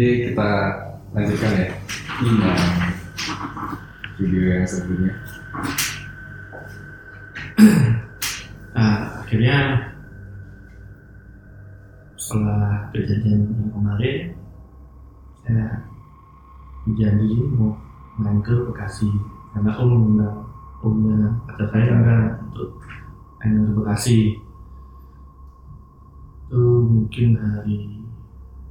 Jadi kita lanjutkan ya. Iya. Video yang sebelumnya. Nah, akhirnya setelah kejadian yang kemarin, saya janji mau main ke Bekasi karena om mengundang omnya kata saya enggak untuk main ke Bekasi itu mungkin hari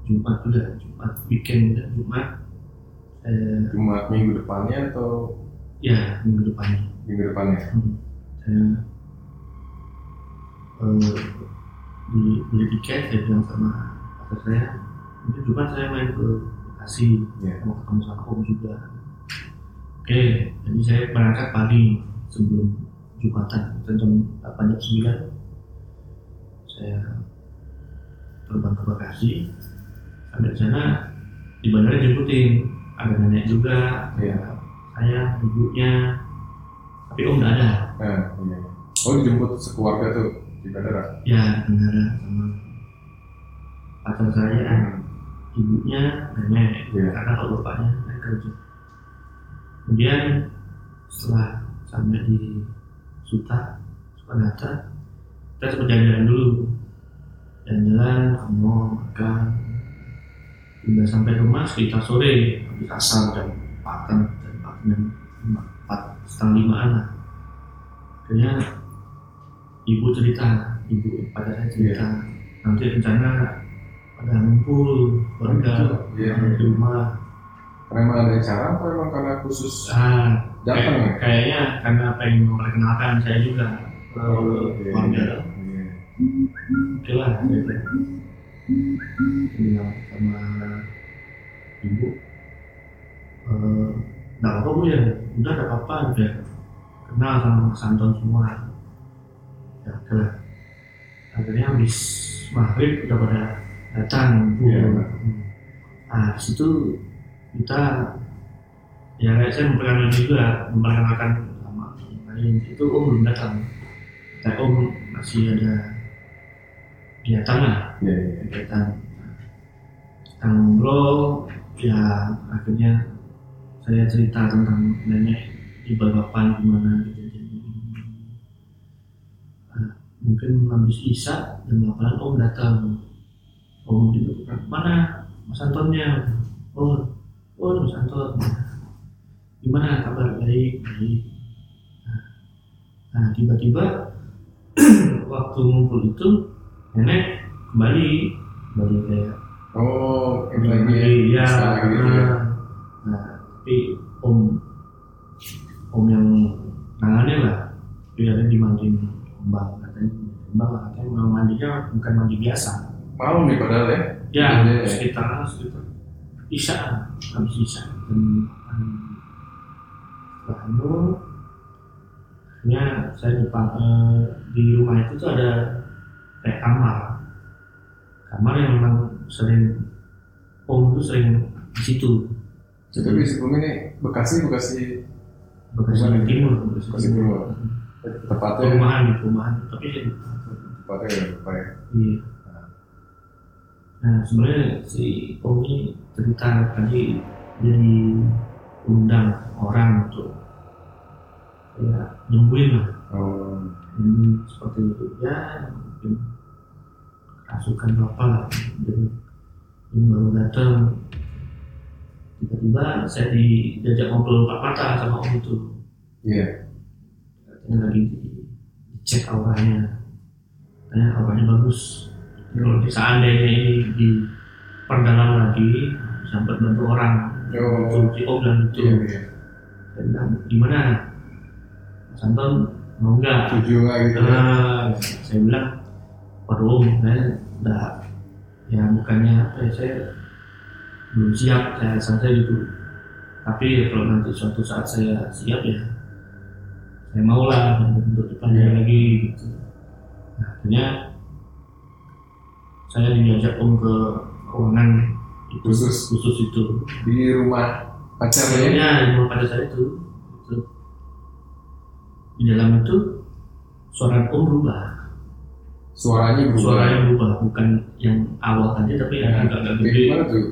Jumat udah Jumat weekend udah Jumat saya Jumat minggu depannya atau ya minggu depannya minggu depannya? Hmm, saya eh, di beli tiket saya bilang sama kakak saya mungkin Jumat saya main ke Bekasi Iya. mau ketemu sama om juga oke jadi saya berangkat pagi sebelum Jumatan jam 8 jam 9 saya terbang ke Bekasi sampai di sana di bandara jemputin ada nenek juga Iya. saya ibunya tapi om nggak ada Nah, iya. Oh dijemput sekeluarga tuh di bandara. ya bandara sama pacar saya ibunya nenek Iya. karena kalau bapaknya naik kerja kemudian setelah sampai di Suta Sukanata kita sempat jalan-jalan dulu jalan-jalan ke mall makan udah sampai rumah sekitar sore habis asar jam 4 jam 4 jam 4 setengah limaan lah akhirnya ibu cerita ibu pada saya cerita nanti rencana pada ngumpul keluarga Iya. di rumah Memang ada acara atau emang karena khusus ah datang ya? kayak- kayaknya karena pengen memperkenalkan saya juga ke iya, keluarga iya. oke lah saya bilang sama ibu. Eh nggak apa bu ya. Udah nggak apa-apa udah. Kenal sama Mas Anton semua. Ya lah. Akhirnya habis maghrib udah pada datang bu. Iya. nah situ kita ya kayak saya memperkenalkan juga memperkenalkan sama yang lain. Itu om belum datang. Kayak om masih ada kegiatan lah Iya, iya. kegiatan kita ngobrol ya akhirnya saya cerita tentang nenek di Balikpapan gimana kejadian ini Nah, mungkin habis Isa jam 8 om datang. Om itu mana Mas Antonnya? Oh oh Mas Anton. Gimana kabar? Baik baik. Nah, nah tiba-tiba waktu ngumpul itu nenek kembali. Kembali kayak Oh, lagi ya? iya. gitu ya? nah, nah tapi om om yang nangannya lah. Biasanya dimandiin kembang katanya kembang lah katanya. Memang mandinya bukan mandi biasa. Malam nih padahal ya? ya Iya, iya. sekitar sekitar. Isya habis isya. Dan setelah itu akhirnya saya depan eh, di rumah itu tuh ada kayak kamar kamar yang memang sering om itu sering di situ Tapi sebelum ini Bekasi, Bekasi Bekasi? Timur Bekasi Timur. tepatnya perumahan di perumahan tapi lupa. tepatnya ya, apa ya? iya nah sebenarnya si om ini cerita tadi jadi undang orang untuk ya nyembuhin lah Oh, ini seperti itu ya mungkin rasukan apa lah. Jadi ini baru datang. Tiba-tiba saya diajak ngobrol empat mata sama om itu. Iya. katanya lagi di- dicek auranya. Katanya auranya bagus. Kalau di- seandainya ini diperdalam lagi sampai bantu orang. Oh. itu si om dan itu iya. saya bilang gimana? Mas Anton mau nggak? Setuju nggak gitu ya? Nah, saya bilang, om, saya udah ya bukannya apa ya, saya belum siap, saya saya gitu. Tapi kalau nanti suatu saat saya siap ya, saya mau lah untuk dipanggil Iya. lagi gitu. Nah, akhirnya saya diajak om ke ruangan itu Khusus. khusus itu. Di rumah pacarnya Akhirnya di rumah pada saya itu, itu di dalam itu suara om berubah suaranya berubah. suaranya berubah bukan yang awal tadi tapi yang agak-agak kayak gede. gimana tuh?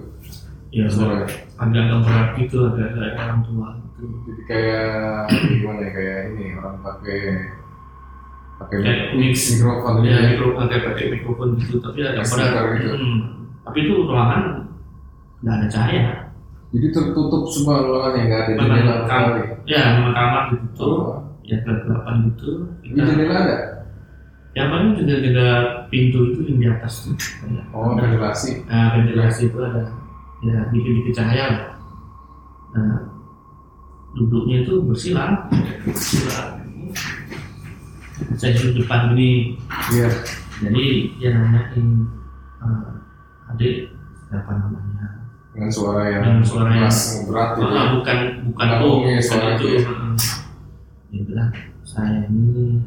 ya suara agak-agak berat gitu agak-agak orang tua gitu. Jadi kayak gimana ya kayak ini orang pakai pakai Kayak mix. mikrofon ya ya? mikro agak pakai mikrofon gitu tapi agak Kayak berat. gitu. Hmm. tapi itu ruangan nggak ada cahaya. Jadi tertutup semua ruangannya nggak ada jendela kamar sekali? ya memang kamar gitu. Oh. Ya gelap-gelapan gitu. Ini kita jendela ada yang paling jendela pintu itu yang di atas tuh oh ventilasi Nah, ventilasi itu ada ya dikit-dikit cahaya lah. Nah, duduknya itu bersila, bersila. Saya duduk depan ini, iya jadi dia nanyain eh, adik siapa namanya? dengan suara yang Dengan suara yang- keras berat gitu Ah, bukan bukan Nggak tuh, ngomongnya bukan itu. Dia bilang saya ini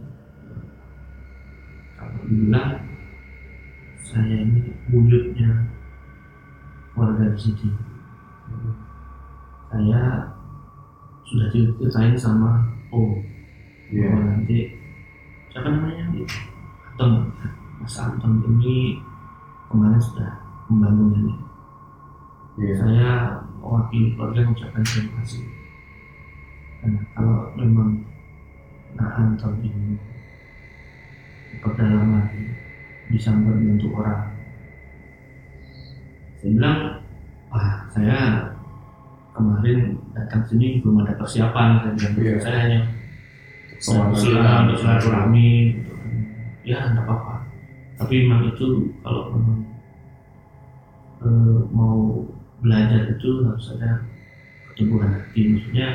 dibilang saya ini warga di sini. Saya sudah diceritain sama Om. Iya. Bahwa nanti siapa namanya? Anton. Mas Anton ini kemarin sudah membantu nenek. Iya. Saya mewakili keluarga mengucapkan terima kasih. Karena kalau memang Nah Anton ini pedalaman bisa membantu orang. Saya bilang wah saya kemarin datang sini belum ada persiapan saya bilang. Iya. saya hanya silaturahmi silaturahmi gitu. ya nggak apa-apa. Tapi memang itu kalau memang eh, mau belajar itu harus ada keteguhan hati. Maksudnya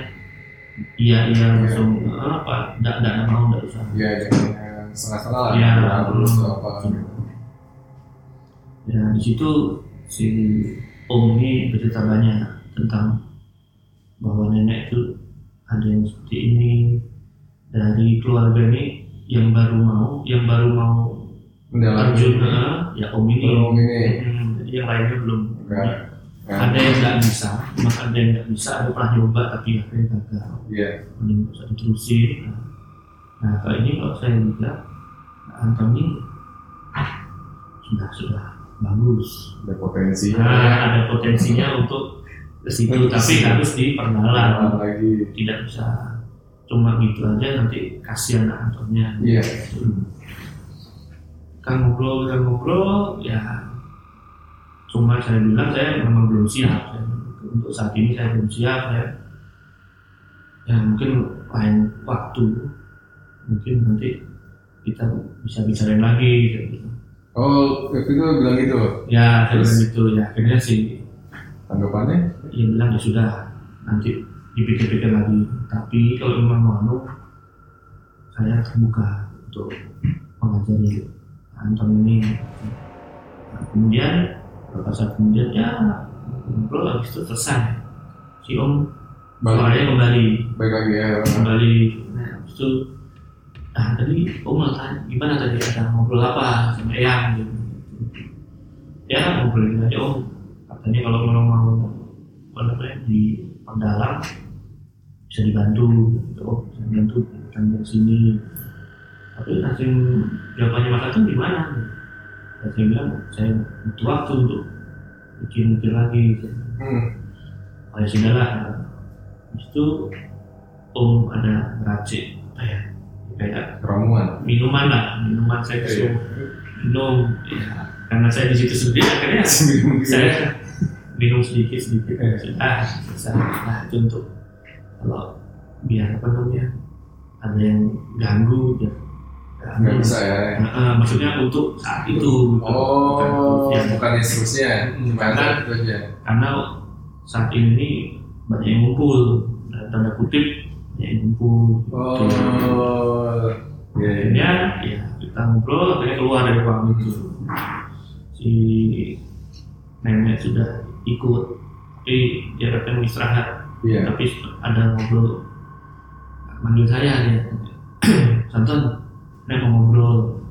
iya iya langsung eh, apa tidak tidak mau tidak usah. Iya jangan yang setengah-setengah lah. Atau apa ya di situ si om ini bercerita banyak tentang bahwa nenek itu ada yang seperti ini. Dari keluarga ini yang baru mau yang baru mau terjun eh, ya om ini. Belum ini. Hmm, yang lainnya belum. Enggak. Ada yang nggak bisa memang ada yang nggak bisa ada pernah nyoba tapi akhirnya gagal. Iya. Mending usah diterusin. nah kalau ini kalau saya nah, Anton ini sudah sudah bagus. Ada potensi nah, ada potensinya untuk ke situ tapi harus diperdalam. Dalam lagi. Tidak bisa cuma gitu aja nanti kasihan Antonnya iya. Kan ngobrol kita ngobrol ya cuma saya bilang saya memang belum siap. Saya- untuk saat ini saya belum siap ya. Ya mungkin lain waktu mungkin nanti kita bisa bicarain lagi gitu. oh itu bilang gitu? Ya saya Terus? bilang gitu ya. Akhirnya sih tanggapannya? dia bilang ya sudah nanti dipikir-pikir lagi. Tapi kalau memang mau saya terbuka untuk mengajari Anton ini. Nah, kemudian beberapa saat kemudian ya ngobrol habis itu selesai. Si om suaranya kembali. Baik lagi ya. Kembali nah habis itu nah tadi om mau tanya gimana tadi ada ngobrol apa sama Eyang gitu? Ya ngobrolin aja om katanya kalau memang mau apa namanya di pendalam bisa dibantu. Gitu oh bisa dibantu kan dari sini. Tapi langsung jawabannya Mas Anton gimana? Dan saya bilang saya butuh waktu untuk mikir-mikir lagi. Hmm. oh ya sudah lah itu om ada ngeracik apa ya kayak ramuan. Minuman lah minuman saya Iya. disuruh minum. Ya karena saya di situ sendiri akhirnya saya minum sedikit sedikit. Ah bisa itu untuk kalau biar apa namanya ada yang ganggu ya. Nggak bisa ya. Nah, eh, maksudnya untuk saat itu. Bukan oh untuk- ya, bukan instruksinya cuma karena- itu karena saat ini banyak yang ngumpul. Tanda kutip yang ngumpul oh. Iya. Akhirnya ya kita ngobrol akhirnya keluar dari ruang itu. Si nenek sudah ikut. Tapi dia katanya istirahat. Iya. Tapi ada ngobrol. Manggil saya dia. Santon nenek mau ngobrol.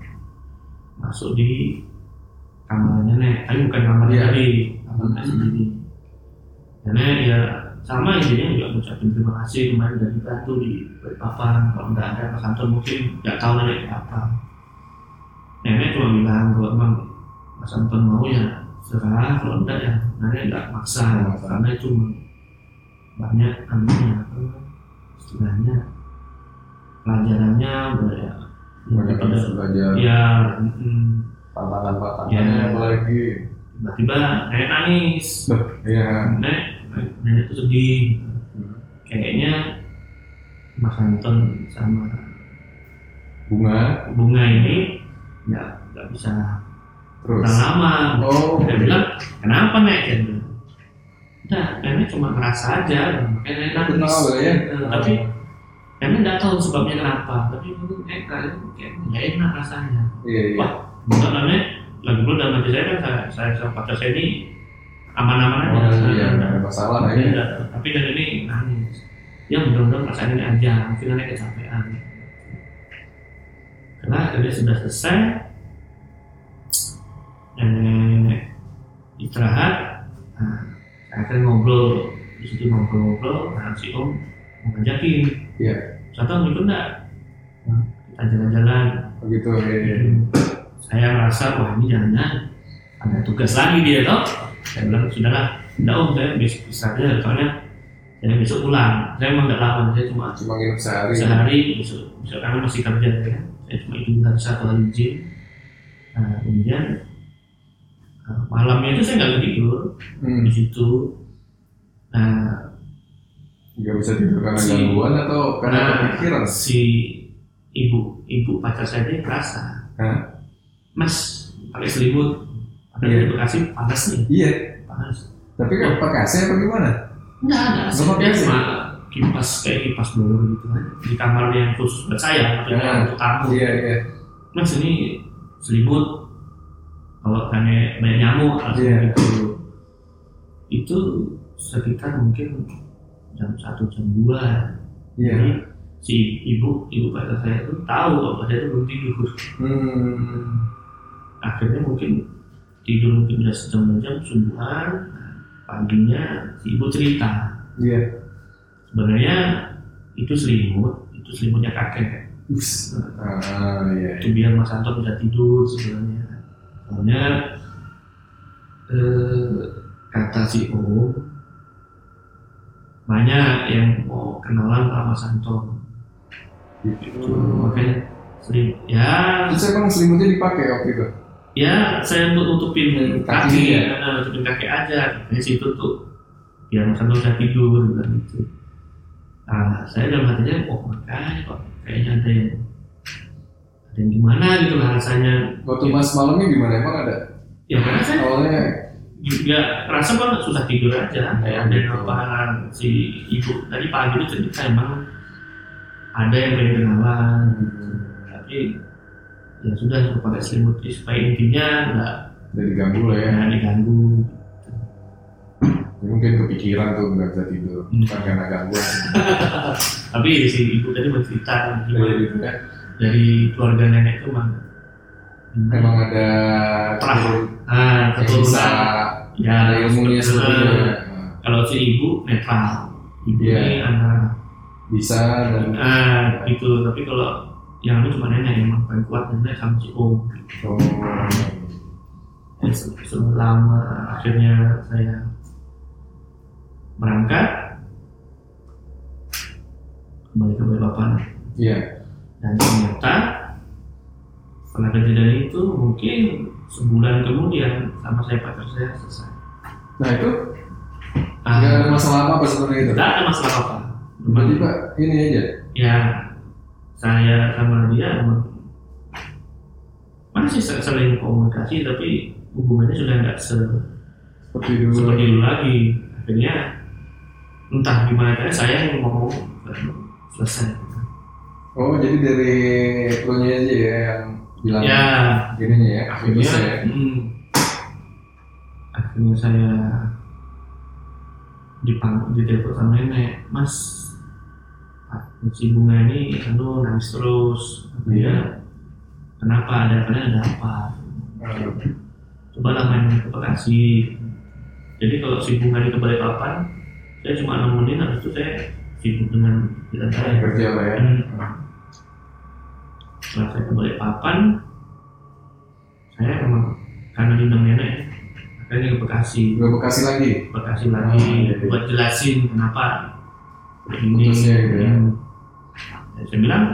Masuk di kamarnya nenek. Tapi bukan kamarnya Iya. tadi kamar nenek sendiri. Nenek ya sama intinya juga ngucapin terima kasih kemarin dari bantu di Balikpapan. Kalau nggak ada Mas Anton mungkin nggak tahu nenek apa. Nenek cuma bilang kalau emang Mas Anton mau ya serah kalau enggak ya maksa Nggak maksa. karena itu banyak anunya apa istilahnya pelajarannya banyak banyak tidak harus belajar. ya mm, tantangan-tantangannya Ya. apalagi tiba-tiba nenek nangis. Iya. Nenek nenek itu sedih kayaknya Mas Anton sama bunga? bunga ini ya nggak bisa terus? lama. Oh dia bilang kenapa nek? Dia bilang, Udah, nenek cuma ngerasa aja, makanya nenek nangis. Kenal lah ya. Eh, tapi nenek nggak tahu sebabnya kenapa. Tapi mungkin nenek kalian kayak nggak enak rasanya. iya iya. Wah, Enggak namanya lagi pula dalam hati saya kan saya, saya sama pacar saya ini aman-aman aja. oh iya Nggak- nggak ada masalah lah Dia ya nggak- tapi dan ini nangis. Ya mudah-mudahan perasaan ini aja, nenek kecapean. Karena akhirnya sudah selesai, nenek istirahat, nah, akhirnya ngobrol, di situ ngobrol-ngobrol, nah si om mau ngajakin, Iya. satu om ikut enggak? Kita jalan-jalan, begitu iya iya. saya merasa wah ini jangan ada tugas lagi dia toh saya bilang sudahlah tidak om saya besok bisa aja soalnya saya besok pulang. Saya emang nggak lama saya cuma cuma nginep sehari. sehari besok besok karena masih kerja ya saya cuma izin hari satu hari izin nah, kemudian uh, malamnya itu saya nggak tidur hmm. di situ. Nah nggak bisa tidur karena Si- gangguan atau karena Nah, kepikiran? si ibu ibu pacar saya ini kerasa. Hah? mas pakai selimut Iya. di bekasi panas nih iya panas tapi kan pakai AC apa gimana Enggak ada, pakai dia AC? cuma kipas kayak kipas blower gitu kan di kamar yang khusus buat saya, maksudnya Ya. untuk tamu. iya iya Mas ini selimut, kalau karena banyak nyamuk langsung Iya. gitu. Itu sekitar mungkin jam satu jam dua. iya Jadi si ibu ibu pacar saya itu tahu kalau saya itu belum tidur. hmm. Akhirnya mungkin tidur mungkin udah sejam dua jam subuhan. Paginya si ibu cerita. Iya. Sebenarnya itu selimut itu selimutnya kakek. Ups. ah iya itu biar Mas Anton bisa tidur sebenarnya. Soalnya eh, kata si Om banyak yang mau kenalan sama Mas Anton. Itu makanya selim ya. Terus emang selimutnya dipakai waktu itu ya saya untuk nutupin Kaki kaki ya? ya nutupin kaki aja. Dari situ tuh biar Mas Anton bisa tidur bilang gitu. Nah saya dalam hatinya oh makanya kok kayaknya ada yang ada yang gimana? Gitu lah rasanya. Waktu mas malamnya gimana? Emang ada? Ya karena saya awalnya juga rasa kan susah tidur aja. Kayak ada yang Gitu. apa si ibu. Tadi pagi itu cerita emang ada yang pengen kenalan tapi ya sudah suruh pakai selimut supaya intinya nggak udah diganggu lah ya. Nggak diganggu. Ya, mungkin kepikiran tuh nggak bisa tidur. Hmm. bukan karena gangguan tapi si ibu tadi bercerita gimana? gitu ya dari keluarga nenek itu emang emang ada Terah. ah keturunan. Ya ada ilmunya ya. kalau si ibu netral. Ibu Iya. ini antara bisa dan ah itu tapi kalau yang itu cuma nenek emang paling kuat nenek sama si om. Oh, se- selama akhirnya saya berangkat. Kembali ke Balikpapan. Iya. Dan ternyata setelah kejadian itu mungkin sebulan kemudian sama saya pacar saya selesai. Nah itu Ah, ada masalah apa apa sebenarnya itu? Tidak ada masalah apa berarti pak ini aja? Ya saya sama dia emang masih se- sering komunikasi tapi hubungannya sudah nggak se seperti dulu seperti dulu lagi. akhirnya entah gimana caranya saya yang ngomong dan selesai. Oh jadi dari lo aja ya yang bilang ya. gininya ya akhirnya ya hmm, akhirnya saya dipang di telepon sama nenek mas si bunga ini anu nangis terus Iya. kenapa ada kalian ada apa coba lah main ke Bekasi jadi kalau si bunga di kebalik papan saya cuma nemenin habis itu saya sibuk dengan kita saya kerja lah ya Hmm. setelah saya kembali papan saya emang karena diundang nenek akhirnya ke Bekasi Ke Bekasi lagi. Bekasi Oh, lagi iya, iya. buat jelasin kenapa ini Putusnya gitu ya. Hmm. Ya, saya bilang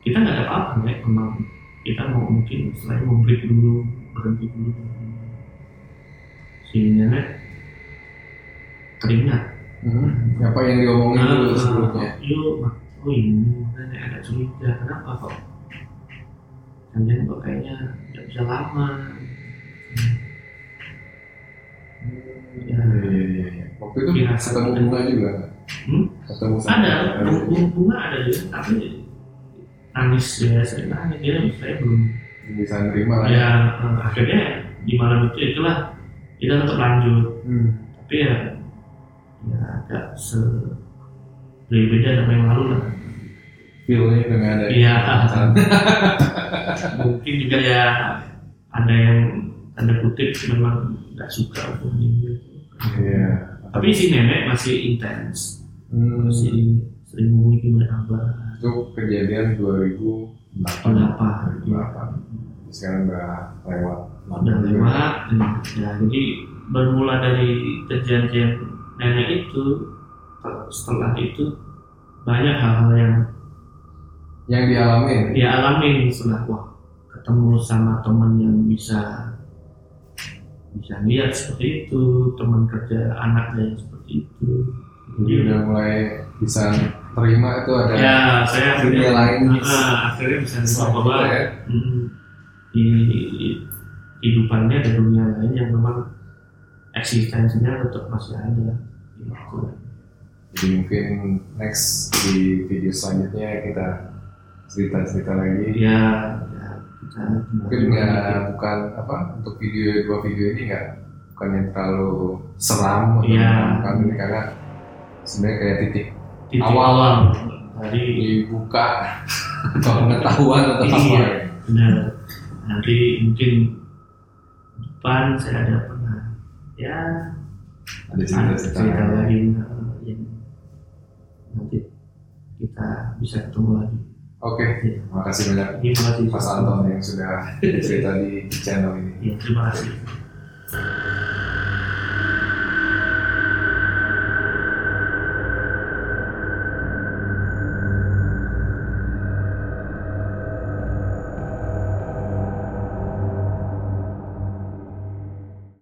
kita nggak ada apa-apa ya memang kita mau mungkin selain mau break dulu berhenti dulu si nenek teringat Hmm. Apa yang diomongin dulu Ah, sebelumnya? yuk Mak. oh ini nenek ada curiga kenapa kok kalian kok kayaknya nggak bisa lama Iya, iya, iya, iya. Waktu itu Iya. ketemu bunga juga. Hmm? Ketemu sama ada bunga, ada juga tapi nangis ya saya nangis dia saya belum bisa nerima lah. ya eh, akhirnya di malam itu itulah kita tetap lanjut Hmm. tapi ya ya agak se berbeda sama yang lalu lah Feel-nya udah nggak ada. Iya. mungkin juga ya ada yang tanda kutip memang nggak suka untuk ini Iya. tapi si nenek masih intens Hmm. masih sering menghubungi abah Itu kejadian 2008. Kenapa? 2008. Sekarang udah lewat. udah lewat ya jadi bermula dari kejadian nenek itu setelah itu banyak hal-hal yang Yang dialamin. dia alami setelah wah ketemu sama teman yang bisa bisa lihat seperti itu teman kerja anaknya yang seperti itu Jadi udah mulai bisa terima itu ada ya saya dunia lain Ah, akhirnya bisa bahwa kita ya. mm, di kehidupannya ada dunia lain yang memang eksistensinya tetap masih ada gitu. Jadi mungkin next di video selanjutnya kita cerita-cerita lagi. ya, ya kita Mungkin nggak bukan apa untuk video dua video ini nggak bukan yang terlalu seram atau ini karena sebenarnya kayak titik titik awal. dari dibuka atau pengetahuan atau apa. Iya. benar nanti mungkin depan saya ada pernah ya Ada cerita lain. lain eh, yang nanti kita bisa ketemu lagi Oke, ya. terima kasih banyak terima kasih Mas Anton yang sudah cerita di channel ini. ya, terima kasih